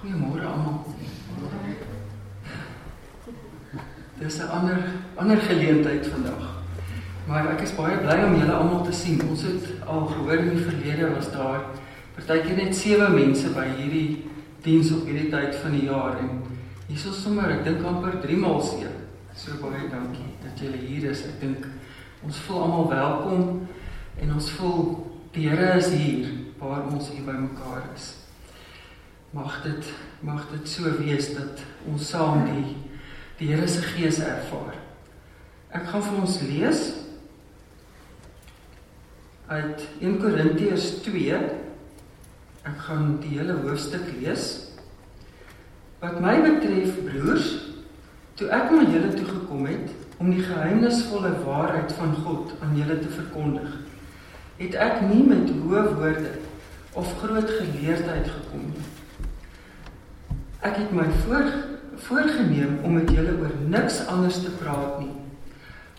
Goeiemôre almal. Dis 'n ander ander geleentheid vandag. Maar ek is baie bly om julle almal te sien. Ons het al gehoor in die verlede was daar partykeer net 7 mense by hierdie diens op hierdie tyd van die jaar en hierso sommer ek dink amper 3 maal seën. So baie dankie dat julle hier is. Ek dink ons voel almal welkom en ons voel die Here is hier waar ons hier bymekaar is. Mag dit mag dit so wees dat ons saam die die Here se gees ervaar. Ek gaan vir ons lees uit 1 Korintiërs 2. Ek gaan die hele hoofstuk lees. Wat my betref, broers, toe ek na julle toe gekom het om die geheimnisvolle waarheid van God aan julle te verkondig, het ek nie met hoë woorde of groot geleerdheid gekom nie. Ek het my voor voorgenem om met julle oor niks anders te praat nie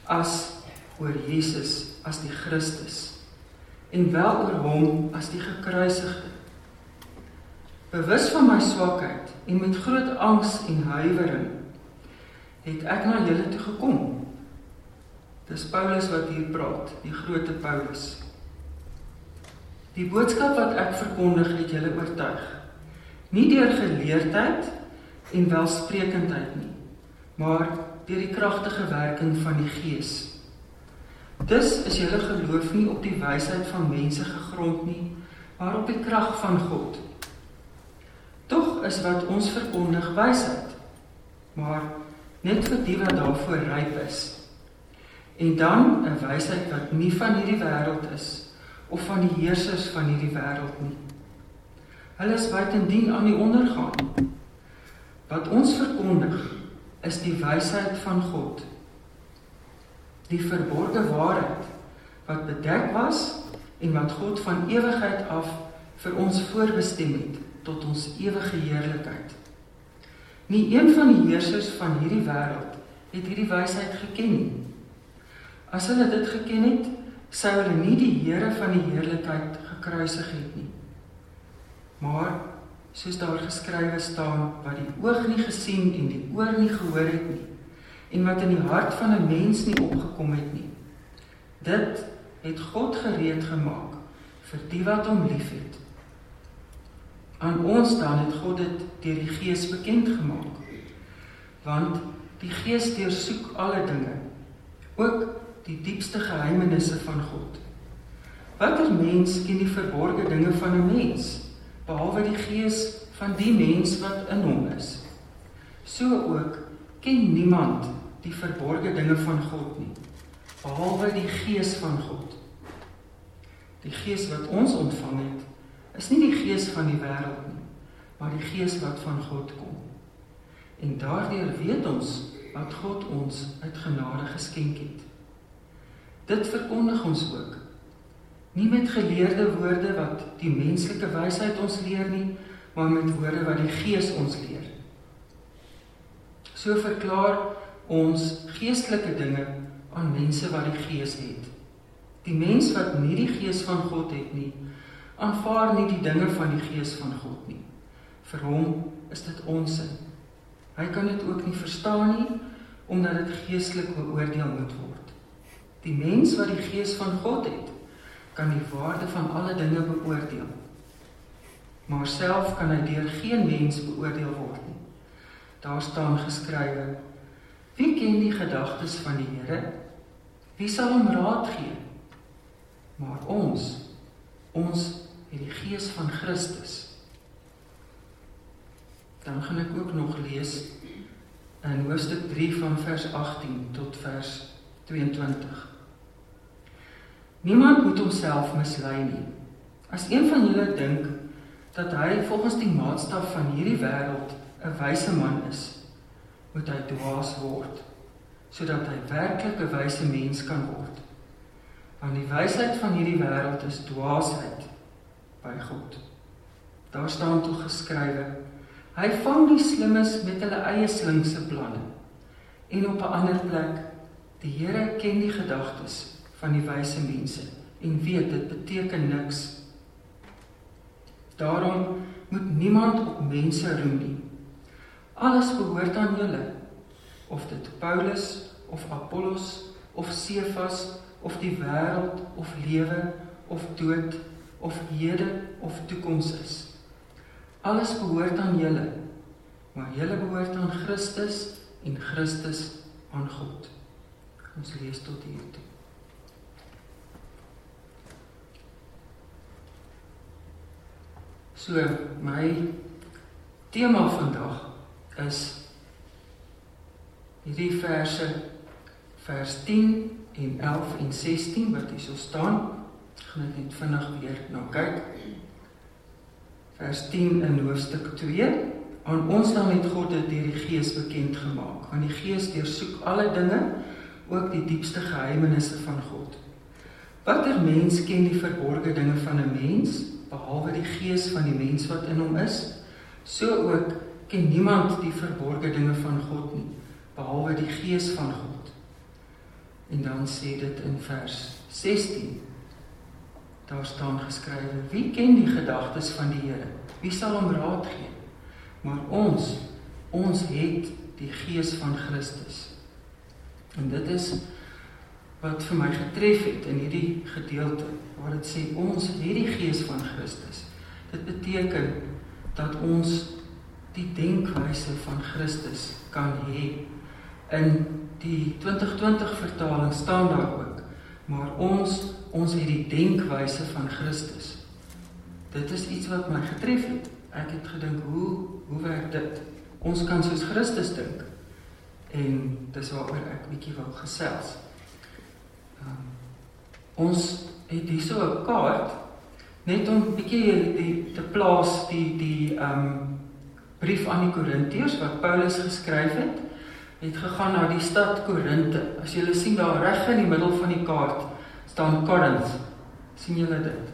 as oor Jesus as die Christus en wel oor hom as die gekruisigde. Bewus van my swakheid en met groot angs en huiwering het ek na julle toe gekom. Dis Paulus wat hier praat, die groot Paulus. Die boodskap wat ek verkondig het julle oortuig. Nie deur geleerdheid en welsprekendheid nie, maar deur die kragtige werking van die Gees. Dus is julle geloof nie op die wysheid van mense gegrond nie, maar op die krag van God. Tog is wat ons verkondig wysheid, maar net vir die wat daarvoor ryp is. En dan 'n wysheid wat nie van hierdie wêreld is of van die heersers van hierdie wêreld nie. Hulle is buitendien aan die ondergang. Wat ons verkondig is die wysheid van God. Die verborgde waarheid wat bedek was en wat God van ewigheid af vir ons voorbestem het tot ons ewige heerlikheid. Nie een van die heersers van hierdie wêreld het hierdie wysheid geken nie. As hulle dit geken het, sou hulle nie die Here van die heerlikheid gekruisig het nie. Maar soos daar geskrywe staan wat die oog nie gesien en die oor nie gehoor het nie en wat in die hart van 'n mens nie opgekom het nie. Dit het God gereed gemaak vir die wat hom liefhet. Aan ons dan het God dit deur die Gees bekend gemaak. Want die Gees deursoek alle dinge, ook die diepste geheimenisse van God. Watter mens ken die verborgde dinge van 'n mens behalwe die gees van die mens wat in hom is? So ook ken niemand die verborgde dinge van God nie behalwe die gees van God. Die gees wat ons ontvang het, is nie die gees van die wêreld nie, maar die gees wat van God kom. En daardeur weet ons wat God ons uit genade geskenk het. Dit verkondig ons ook. Nie met geleerde woorde wat die menslike wysheid ons leer nie, maar met woorde wat die Gees ons leer. So verklaar ons geestelike dinge aan mense wat die Gees het. Die mens wat nie die Gees van God het nie, aanvaar nie die dinge van die Gees van God nie. Vir hom is dit onsin. Hy kan dit ook nie verstaan nie omdat dit geestelik beoordeel moet word. Die mens wat die gees van God het, kan die waarde van alle dinge beoordeel. Maar self kan hy deur geen mens beoordeel word nie. Daar staan geskrywe: Wie ken die gedagtes van die Here? Wie sal hom raad gee? Maar ons, ons het die gees van Christus. Dan gaan ek ook nog lees in hoofstuk 3 van vers 18 tot vers 22. Niemand moet homself mislei nie. As een van julle dink dat hy volgens die maatstaf van hierdie wêreld 'n wyse man is, moet hy dwaas word sodat hy werklik 'n wyse mens kan word. Want die wysheid van hierdie wêreld is dwaasheid by God. Daar staan toe geskrywe: Hy vang die slimmes met hulle eie slinkse planne. En op 'n ander plek: Die Here ken die gedagtes van die wyse mense en weet dit beteken niks. Daarom moet niemand op mense roem nie. Alles behoort aan julle. Of dit Paulus of Apollos of Cephas of die wêreld of lewe of dood of hede of toekoms is. Alles behoort aan julle. Maar julle behoort aan Christus en Christus aan God. Ons lees tot hier toe. So my tema vandag is hierdie verse vers 10 en 11 en 16 wat hier so staan. Ek gaan net vinnig weer na kyk. Vers 10 in hoofstuk 2 aan ons dan met God het deur die Gees bekend gemaak. Want die Gees deursoek alle dinge, ook die diepste geheimenisse van God. Watter mens ken die verborgde dinge van 'n mens? behalwe die gees van die mens wat in hom is, so ook ken niemand die verborgde dinge van God nie, behalwe die gees van God. En dan sê dit in vers 16. Daar staan geskrywe: Wie ken die gedagtes van die Here? Wie sal hom raad gee? Maar ons, ons het die gees van Christus. En dit is wat vir my getref het in hierdie gedeelte waar dit sê ons het die gees van Christus. Dit beteken dat ons die denkwyse van Christus kan hê. In die 2020 vertaling staan daar ook, maar ons ons het die denkwyse van Christus. Dit is iets wat my getref het. Ek het gedink, hoe hoe werk dit? Ons kan soos Christus dink. En dis waaroor ek bietjie wil gesels. Um, ons het hier so 'n kaart net om 'n bietjie die te plaas die die ehm um, brief aan die Korintiërs wat Paulus geskryf het het gegaan na die stad Korinte. As julle sien daar reg in die middel van die kaart staan Corinth. sien julle dit?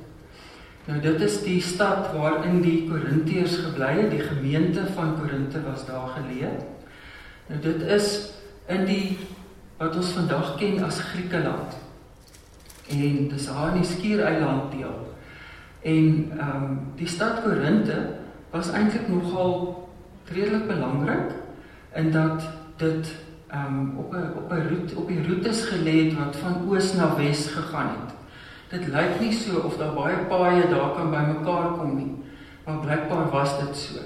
Nou dit is die stad waarin die Korintiërs gebly het. Die gemeente van Korinte was daar geleë. Nou dit is in die wat ons vandag ken as Griekeland. En dis daar in die Skiereiland deel. En ehm um, die stad Korinte was eintlik nogal redelik belangrik in dat dit ehm um, op 'n op 'n roete op die roetes gelê het wat van oos na wes gegaan het. Dit lyk nie so of daar baie paaie daar kan bymekaar kom nie. Maar blykbaar was dit so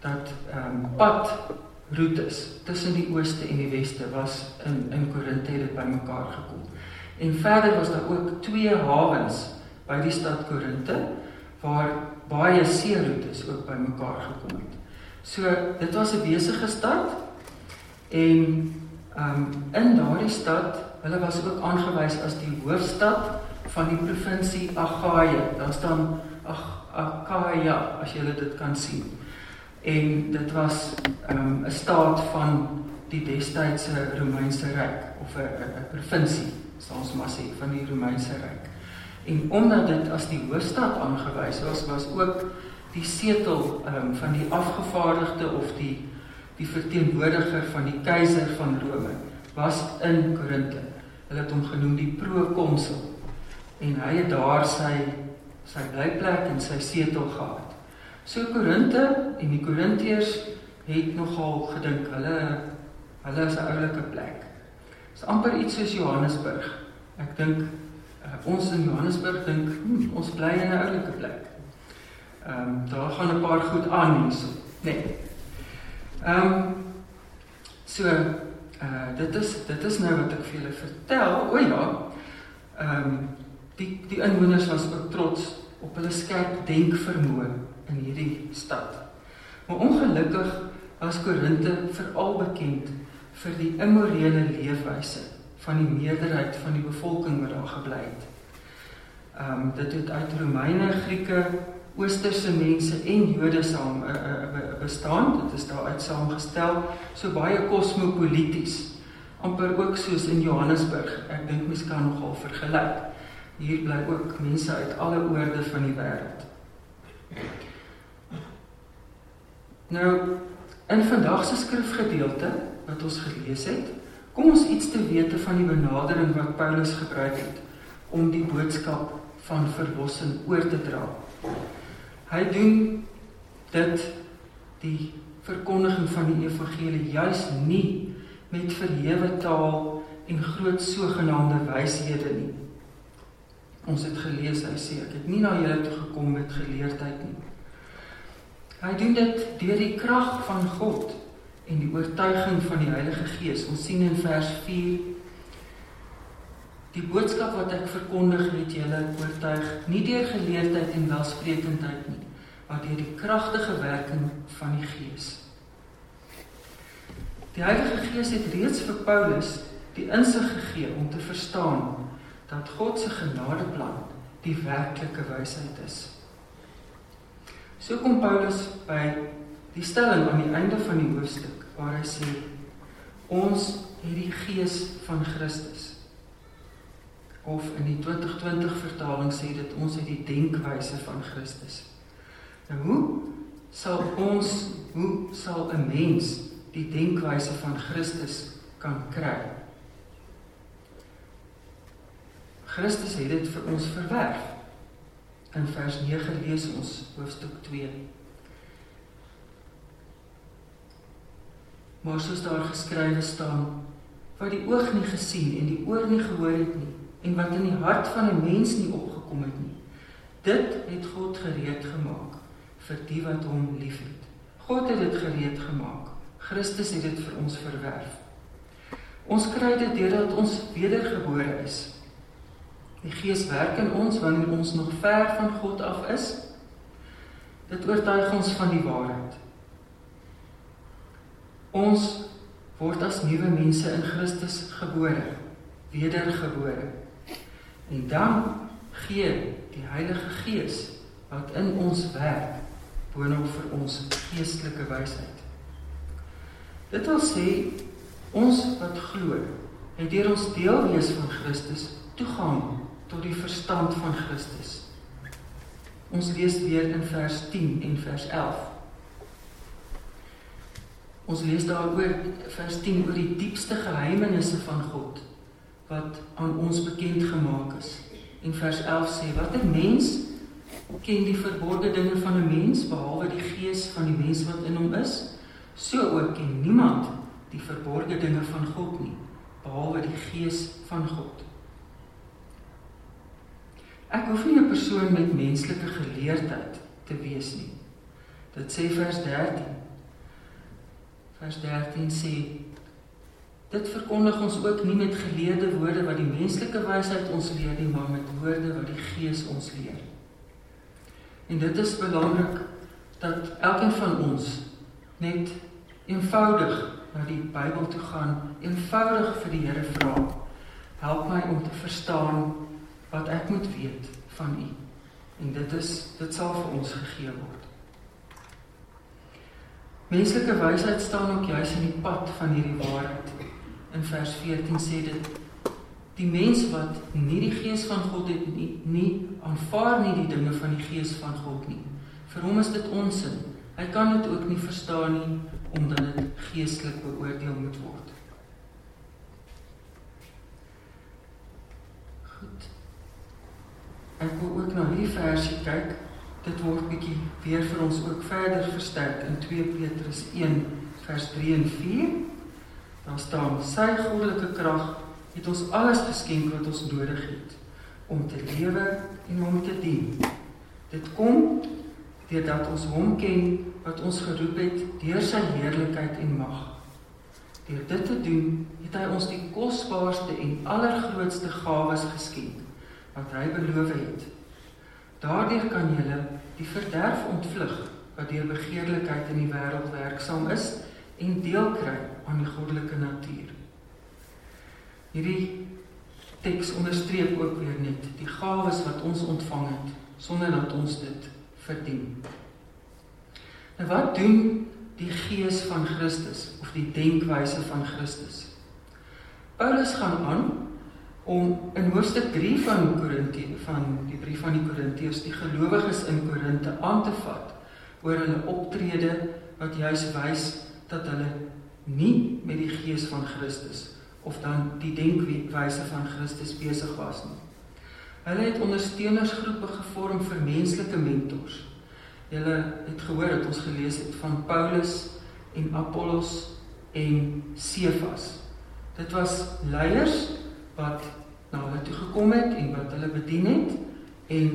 dat ehm um, pad roetes tussen die ooste en die weste was in in Korinthe het bymekaar gekom. En verder was daar ook twee hawens by die stad Korinthe waar baie seeroetes ook bymekaar gekom het. So dit was 'n besige stad en ehm um, in daardie stad, hulle was ook aangewys as die hoofstad van die provinsie Agaia. Daar staan Ag Agaia as jy dit kan sien en dit was um, 'n staat van die destydse Romeinse ryk of 'n provinsie sal ons maar sê van die Romeinse ryk. En omdat dit as die hoofstad aangewys was, was ook die setel um, van die afgevaardigde of die die verteenwoordiger van die keiser van Rome was in Korinthe. Hulle het hom genoem die prokonsul en hy het daar sy sy blyplek en sy setel gehad. So Korinte en die Korintiërs het nogal gedink hulle hulle is 'n oulike plek. Dit is amper iets soos Johannesburg. Ek dink uh, ons in Johannesburg dink hm, ons bly in 'n oulike plek. Ehm um, daar gaan 'n paar goed aan hierso, né? Nee. Ehm um, so uh dit is dit is nou wat ek vir julle vertel. O ja. Ehm um, die die inwoners was ook trots op hulle skerp denkvermoë in hierdie stad. Maar ongelukkig was Korinte veral bekend vir die immorele leefwyse van die meerderheid van die bevolking wat daar gebly het. Ehm um, dit het uit Romeine, Grieke, Oosterse mense en Jode saam uh, uh, bestaan. Dit is daar uit saamgestel, so baie kosmopolities. amper ook soos in Johannesburg. Ek dink mens kan nogal vergelyk. Hier bly ook mense uit alle oorde van die wêreld. Nou in vandag se skrifgedeelte wat ons gelees het, kom ons iets te wete van die benadering wat Paulus gebruik het om die boodskap van verlossing oor te dra. Hy doen dit die verkondiging van die evangelie juis nie met verhewe taal en groot sogenaamde wyshede nie. Ons het gelees hy sê ek het nie na julle toe gekom met geleerdheid nie. Hy doen dit deur die krag van God en die oortuiging van die Heilige Gees. Ons sien in vers 4 Die boodskap wat ek verkondig het julle oortuig nie deur geleerdheid en welsprekendheid nie, maar deur die kragtige werking van die Gees. Die Heilige Gees het reeds vir Paulus die insig gegee om te verstaan dat God se genadeplan die werklike wysheid is. So kom Paulus by die stelling aan die einde van die hoofstuk waar hy sê ons het die gees van Christus of in die 2020 vertaling sê dit ons het die denkwyse van Christus. Nou hoe sal ons hoe sal 'n mens die denkwyse van Christus kan kry? Christus het dit vir ons verwerf. In vers 9 lees ons hoofstuk 2. Maar soos daar geskrywe staan, wat die oog nie gesien en die oor nie gehoor het nie, en wat in die hart van 'n mens nie opgekom het nie. Dit het God gereed gemaak vir die wat hom liefhet. God het dit gereed gemaak. Christus het dit vir ons verwerf. Ons kry dit deurdat ons wedergebore is. Die Gees werk in ons wanneer ons nog ver van God af is. Dit oortuig ons van die waarheid. Ons word as nuwe mense in Christus gebore, wedergebore. En dan gee die Heilige Gees wat in ons werk boonop vir ons geestelike wysheid. Dit wil sê ons wat glo, het deur ons deel wees van Christus toegang tot die verstand van Christus. Ons lees weer in vers 10 en vers 11. Ons lees daaroor vers 10 oor die diepste geheimenisse van God wat aan ons bekend gemaak is. En vers 11 sê: "Watter mens ken die verborgde dinge van 'n mens behalwe die gees van die mens wat in hom is? So ook ken niemand die verborgde dinge van God nie, behalwe die gees van God." Ek hoef nie 'n persoon met menslike geleerdheid te wees nie. Dit sê vers 13. Vers 13 sê Dit verkondig ons ook nie met geleerde woorde wat die menslike wysheid ons leer nie, maar met woorde wat die Gees ons leer. En dit is belangrik dat elkeen van ons net eenvoudig na die Bybel toe gaan, eenvoudig vir die Here vra. Help my om te verstaan wat ek moet weet van U. En dit is dit sal vir ons gegee word. Menslike wysheid staan ook juis in die pad van hierdie waarheid in vers 14 sê dit die mens wat nie die gees van God het nie, nie aanvaar nie die dinge van die gees van God nie. Vir hom is dit onsin. Hy kan dit ook nie verstaan nie omdat dit geestelik beoordeel moet word. Goed. Ek wil ook na hierdie versie kyk. Dit word bietjie weer vir ons ook verder versterk in 2 Petrus 1 vers 3 en 4. Daar staan sy goddelike krag het ons alles geskenk wat ons nodig het om te lewe en om te dien. Dit kom deurdat ons hom ken wat ons geroep het deur sy heerlikheid en mag. Deur dit te doen, het hy ons die kosbaarste en allergrootste gawes geskenk wat hy beloof het. Daardeur kan jy die verderf ontvlug wat deur begeerlikheid in die wêreld werksaam is en deel kry aan die goddelike natuur. Hierdie teks onderstreep ook weer net die gawes wat ons ontvang het sonder dat ons dit verdien. Nou wat doen die gees van Christus of die denkwyse van Christus? Paulus gaan aan om in hoofstuk 3 van Korintië van die brief aan die Korintiërs die gelowiges in Korinte aan te vat oor hulle optrede wat juis wys dat hulle nie met die gees van Christus of dan die denkwyse van Christus besig was nie. Hulle het ondersteunersgroepe gevorm vir menslike mentors. Julle het gehoor dat ons gelees het van Paulus en Apollos en Cephas. Dit was leiers wat na hulle toe gekom het en wat hulle bedien het en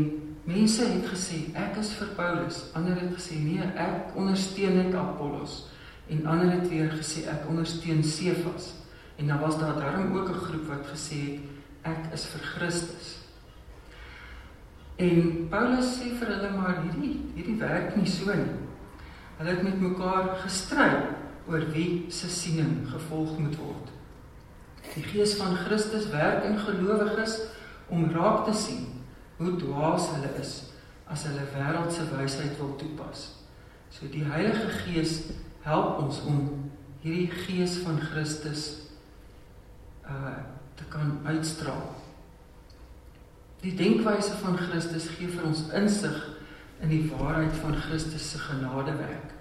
mense het gesê ek is vir Paulus, ander het gesê nee, ek ondersteun net Apollos en ander het weer gesê ek ondersteun Cephas. En dan was daar darm ook 'n groep wat gesê het ek is vir Christus. En Paulus sê vir hulle maar hierdie hierdie werk nie so nie. Hulle het met mekaar gestry oor wie se siening gevolg moet word. Die Gees van Christus werk in gelowiges om raak te sien hoe dwaas hulle is as hulle wêreldse wysheid wil toepas. So die Heilige Gees help ons om hierdie Gees van Christus uh te kan uitstraal. Die denkwyse van Christus gee vir ons insig in die waarheid van Christus se genadewerk.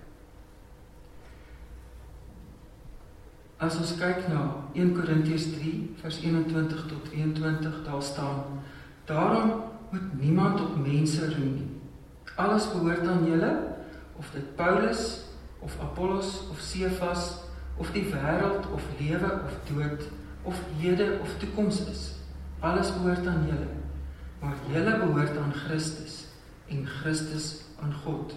As ons kyk na 1 Korintiërs 3 vers 21 tot 23, daar staan: Daarom moet niemand op mense roem nie. Alles behoort aan julle, of dit Paulus of Apollos of Cephas of die wêreld of lewe of dood of hede of toekoms is. Alles behoort aan julle maar julle behoort aan Christus en Christus aan God.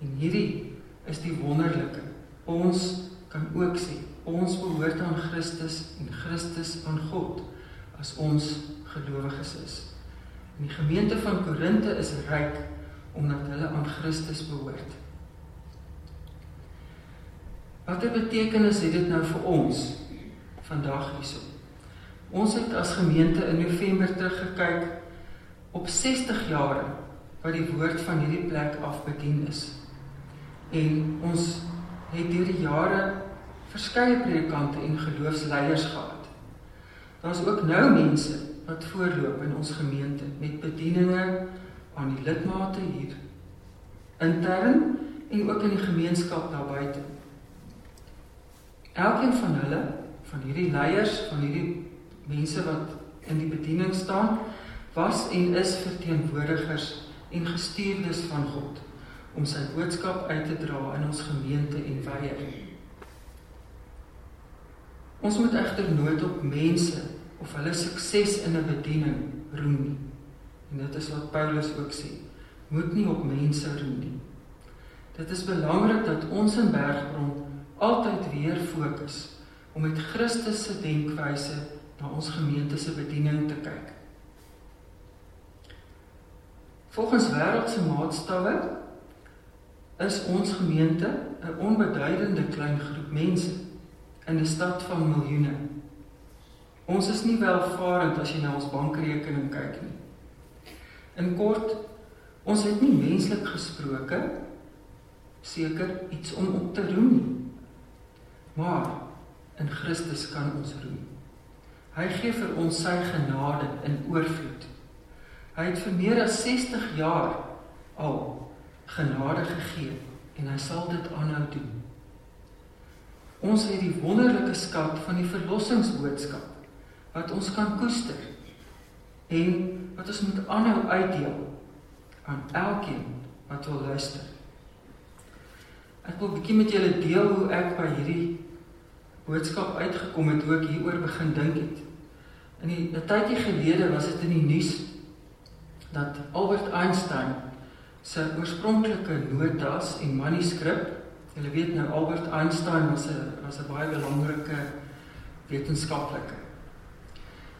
En hierdie is die wonderlike. Ons kan ook sê ons behoort aan Christus en Christus aan God as ons gelowiges is. En die gemeente van Korinte is ryk omdat hulle aan Christus behoort. Watter betekenis het dit nou vir ons vandag hierso? Ons het as gemeente in November teruggekyk op 60 jare wat die woord van hierdie plek af bedien is. En ons het deur die jare verskeie predikante en geloofsleiers gehad. Daar's ook nou mense wat voorloop in ons gemeente met bedieninge aan die lidmate hier intern en ook in die gemeenskap daar buite. Elkeen van hulle, van hierdie leiers, van hierdie mense wat in die bediening staan, was en is verteenwoordigers en gestuurdes van God om sy boodskap uit te dra in ons gemeente en wêreld. Ons moet egter nooit op mense of hulle sukses in 'n bediening roem nie. En dit is wat Paulus ook sê. Moet nie op mense roem nie. Dit is belangrik dat ons in Bergbron altyd weer fokus om met Christus se denkwyse na ons gemeente se bediening te kyk. Volgens wêreldse maatstawwe is ons gemeente 'n onbeduidende klein groep mense in 'n stad van miljoene. Ons is nie welvarend as jy na ons bankrekening kyk nie. In kort, ons het nie menslik gesproke seker iets om op te roem nie. Maar in Christus kan ons roem. Hy gee vir ons sy genade in oorvloed. Hy het vir meer as 60 jaar al genade gegee en hy sal dit aanhou doen. Ons het die wonderlike skat van die verlossingsboodskap wat ons kan koester en wat ons moet aanhou uitdeel aan elkeen wat wil luister. Ek wil 'n bietjie met julle deel hoe ek by hierdie boodskap uitgekom het, hoe ek hieroor begin dink het. In 'n tydjie gelede was dit in die nuus dat Albert Einstein sy oorspronklike notas en manuskrip, julle weet nou Albert Einstein was 'n was 'n baie belangrike wetenskaplike.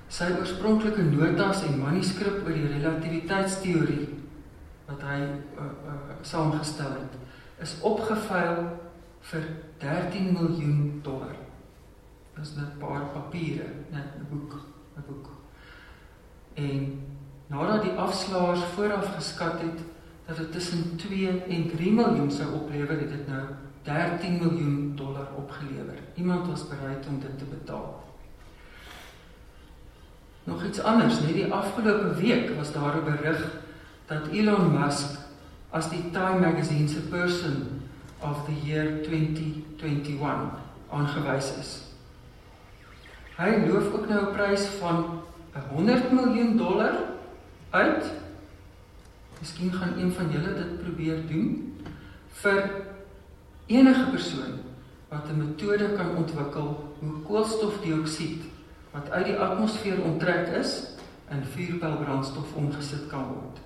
Sy oorspronklike notas en manuskrip oor die relativiteitsteorie wat hy uh, uh, saamgestel het, is opgeveil vir 13 miljoen dollar. Dit is net 'n paar papiere, net 'n boek, 'n boek. En nadat die afslaers vooraf geskat het dat dit tussen 2 en 3 miljoen sou oplewer, het dit nou 13 miljoen dollar opgelewer. Iemand was bereid om dit te betaal. Nog iets anders, net die afgelope week was daar 'n berig dat Elon Musk as die Time Magazine se person of the year 2021 aangewys is. Hy loof ook nou 'n prys van 100 miljoen dollar uit Miskien gaan een van julle dit probeer doen vir enige persoon wat 'n metode kan ontwikkel hoe koolstofdioksied wat uit die atmosfeer onttrek is in vuurpylbrandstof omgesit kan word.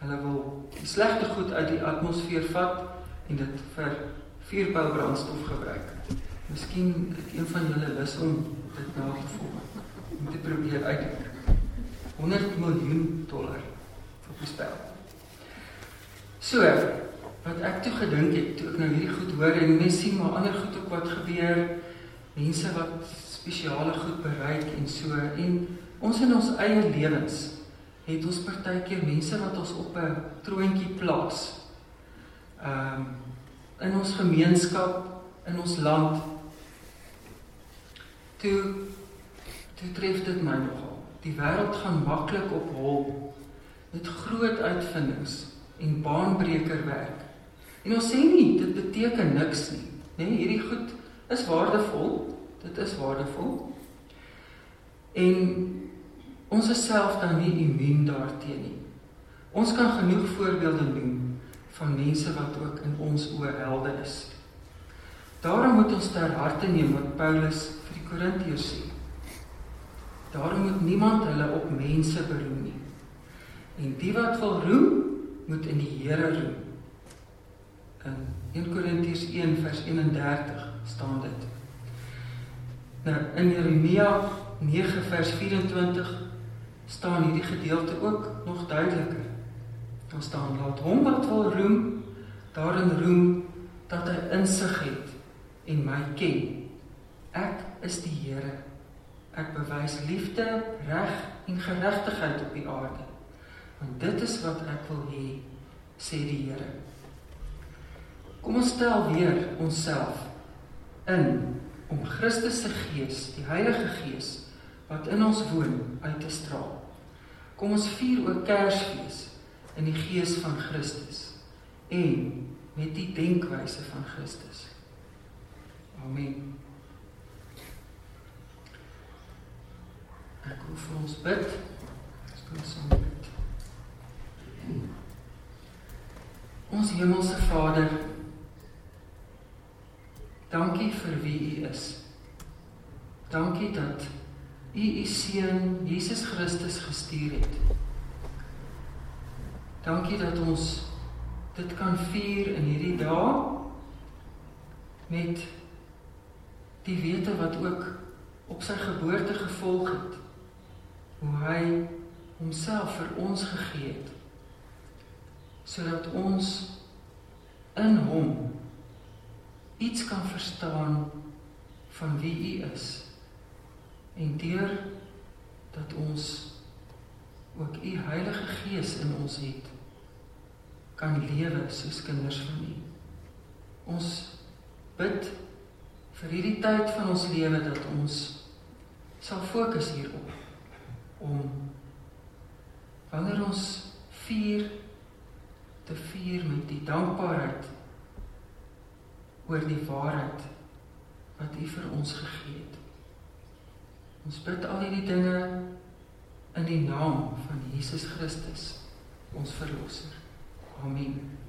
Hulle wil die slegte goed uit die atmosfeer vat en dit vir vuurpylbrandstof gebruik. Miskien het een van julle lus om dit na te volg. Om te probeer uitdink. 100 miljoen dollar vir bestel. So, wat ek toe gedink het toe ek nou hierdie goed hoor en mense sien maar ander goed ook wat gebeur, mense wat spesiale goed bereik en so en ons in ons eie lewens het ons partykeer mense wat ons op 'n troontjie plaas. Ehm um, in ons gemeenskap, in ons land. Toe toe tref dit my nogal. Die wêreld gaan maklik op hol met groot uitvindings en baanbreker werk. En ons sê nie dit beteken niks nie, né? Nee, hierdie goed is waardevol. Dit is waardevol. En ons is self dan nie immuun daarteenoor nie. Ons kan genoeg voorbeelde noem van mense wat ook in ons oë helde is. Daarom moet ons ter harte neem wat Paulus vir die Korintiërs sê. Daarom moet niemand hulle op mense beroem nie. En die wat wil roem, moet in die Here roem. In 1 Korintiërs 1 vers 31 staan dit. Nou in Jeremia 9 vers 24 staan hierdie gedeelte ook nog duideliker. Daar staan laat hom wat wil roem daarin roem dat hy insig het en my ken. Ek is die Here. Ek bewys liefde, reg en geregtigheid op die aarde. Want dit is wat ek wil hê, sê die Here. Kom ons stel weer onsself in om Christus se Gees, die Heilige Gees wat in ons woon, uit te straal. Kom ons vier ook Kersfees in die gees van Christus en met die denkwyse van Christus. Amen. Ek wil vir ons bid. Ons kan saam bid. Ons hemelse Vader, dankie vir wie U is. Dankie dat U U seun Jesus Christus gestuur het. Dankie dat ons dit kan vier in hierdie dae met die wete wat ook op sy geboorte gevolg het. Hoe hy homself vir ons gegee het sodat ons in hom iets kan verstaan van wie u is en deur dat ons ook u Heilige Gees in ons het kan lewe soos kinders van u. Ons bid vir hierdie tyd van ons lewe dat ons sal fokus hierop om wanneer ons vier te vier met die dankbaarheid oor die waarheid wat U vir ons gegee het. Ons bid al hierdie dinge in die naam van Jesus Christus, ons verlosser. Amen.